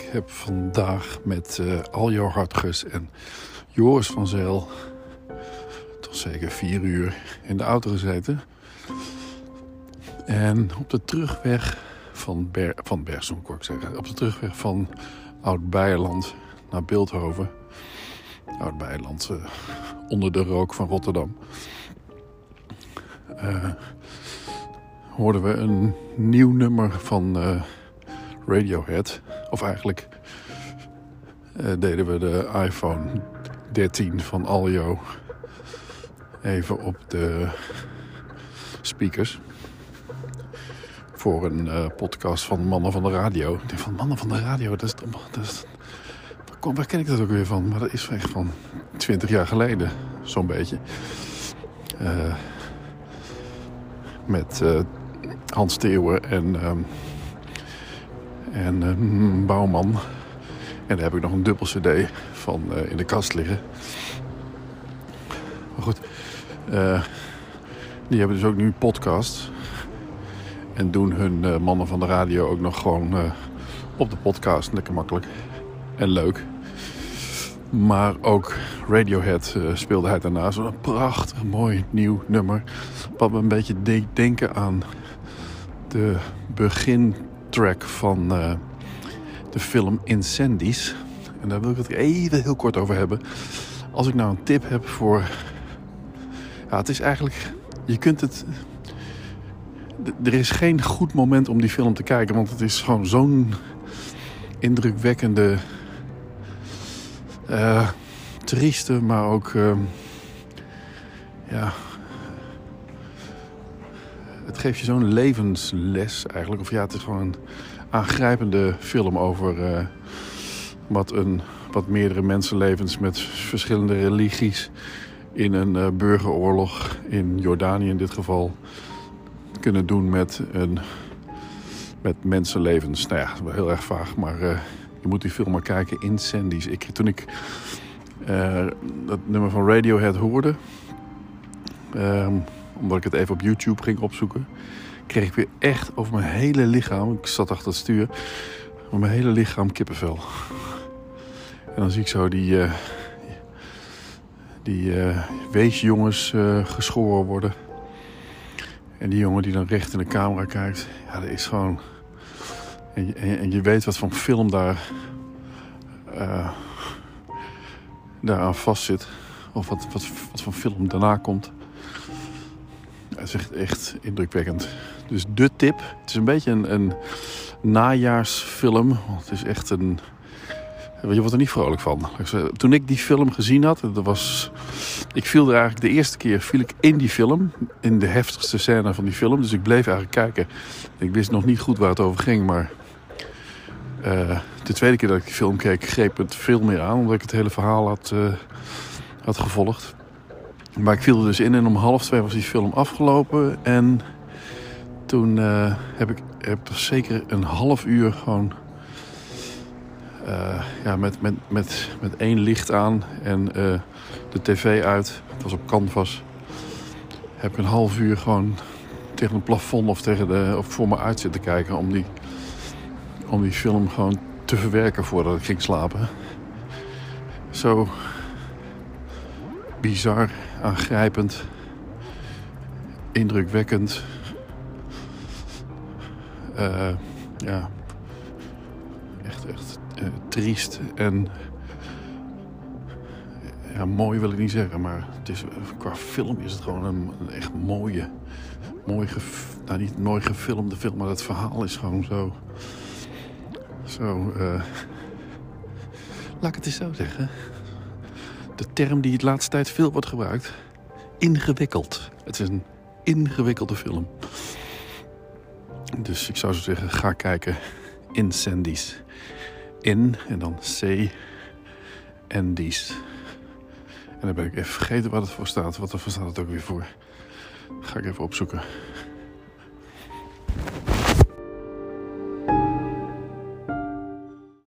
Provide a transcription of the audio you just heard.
Ik heb vandaag met uh, Aljo Hartges en Joris van Zeel toch zeker vier uur in de auto gezeten. En op de terugweg van, Ber zeggen. Op de terugweg van Oud-Beierland naar Beeldhoven. Oud-Beierland, uh, onder de rook van Rotterdam. Uh, hoorden we een nieuw nummer van Radiohead. Of eigenlijk deden we de iPhone 13 van Aljo even op de speakers voor een uh, podcast van Mannen van de Radio. Ik denk van Mannen van de Radio, dat is, dat is, waar, ken ik dat ook weer van? Maar dat is echt van 20 jaar geleden, zo'n beetje. Uh, met Hans Theeuwen en, um, en Bouwman. En daar heb ik nog een dubbel cd van in de kast liggen. Maar goed, die hebben dus ook nu podcast. En doen hun mannen van de radio ook nog gewoon op de podcast. Lekker makkelijk en leuk. Maar ook Radiohead speelde hij daarna. Zo'n prachtig mooi nieuw nummer. Wat me een beetje deed denken aan de begintrack van de film Incendies. En daar wil ik het even heel kort over hebben. Als ik nou een tip heb voor... Ja, het is eigenlijk... Je kunt het er is geen goed moment om die film te kijken. Want het is gewoon zo'n indrukwekkende, uh, trieste, maar ook... Uh, ja... Het geeft je zo'n levensles eigenlijk. Of ja, het is gewoon een aangrijpende film over... Uh, wat, een, wat meerdere mensenlevens met verschillende religies... in een burgeroorlog in Jordanië in dit geval kunnen doen met, een, met mensenlevens. Nou ja, wel heel erg vaag, maar uh, je moet die film maar kijken. Incendies. Ik, toen ik dat nummer van Radiohead hoorde, um, omdat ik het even op YouTube ging opzoeken, kreeg ik weer echt over mijn hele lichaam, ik zat achter het stuur, over mijn hele lichaam kippenvel. En dan zie ik zo die, uh, die weesjongens geschoren worden. En die jongen die dan recht in de camera kijkt, ja, dat is gewoon. En je, en je weet wat voor film daar. Uh, daaraan vast zit. Of wat, wat, wat voor film daarna komt. Dat is echt, indrukwekkend. Dus de tip. Het is een beetje een, een najaarsfilm. Het is echt een je wordt er niet vrolijk van. Toen ik die film gezien had, dat was, ik viel er eigenlijk de eerste keer viel ik in die film, in de heftigste scène van die film. Dus ik bleef eigenlijk kijken. Ik wist nog niet goed waar het over ging, maar uh, de tweede keer dat ik die film keek, greep het veel meer aan, omdat ik het hele verhaal had, uh, had gevolgd. Maar ik viel er dus in en om half twee was die film afgelopen. En toen uh, heb ik heb zeker een half uur gewoon uh, ja, met, met, met, met één licht aan en uh, de tv uit. Het was op canvas. Heb ik een half uur gewoon tegen een plafond of, tegen de, of voor me uit zitten kijken... om die, om die film gewoon te verwerken voordat ik ging slapen. Zo bizar, aangrijpend, indrukwekkend. Uh, ja, echt, echt uh, triest en ja, mooi wil ik niet zeggen, maar het is, qua film is het gewoon een, echt mooie, mooi, nou niet mooi gefilmde film, maar het verhaal is gewoon zo, zo, uh, laat ik het eens zo zeggen. De term die het laatste tijd veel wordt gebruikt, ingewikkeld. Het is een ingewikkelde film. Dus ik zou zo zeggen, ga kijken. Incendies in en dan C en dies. En dan ben ik even vergeten wat het voor staat. Wat er voor staat het ook weer voor. Ga ik even opzoeken.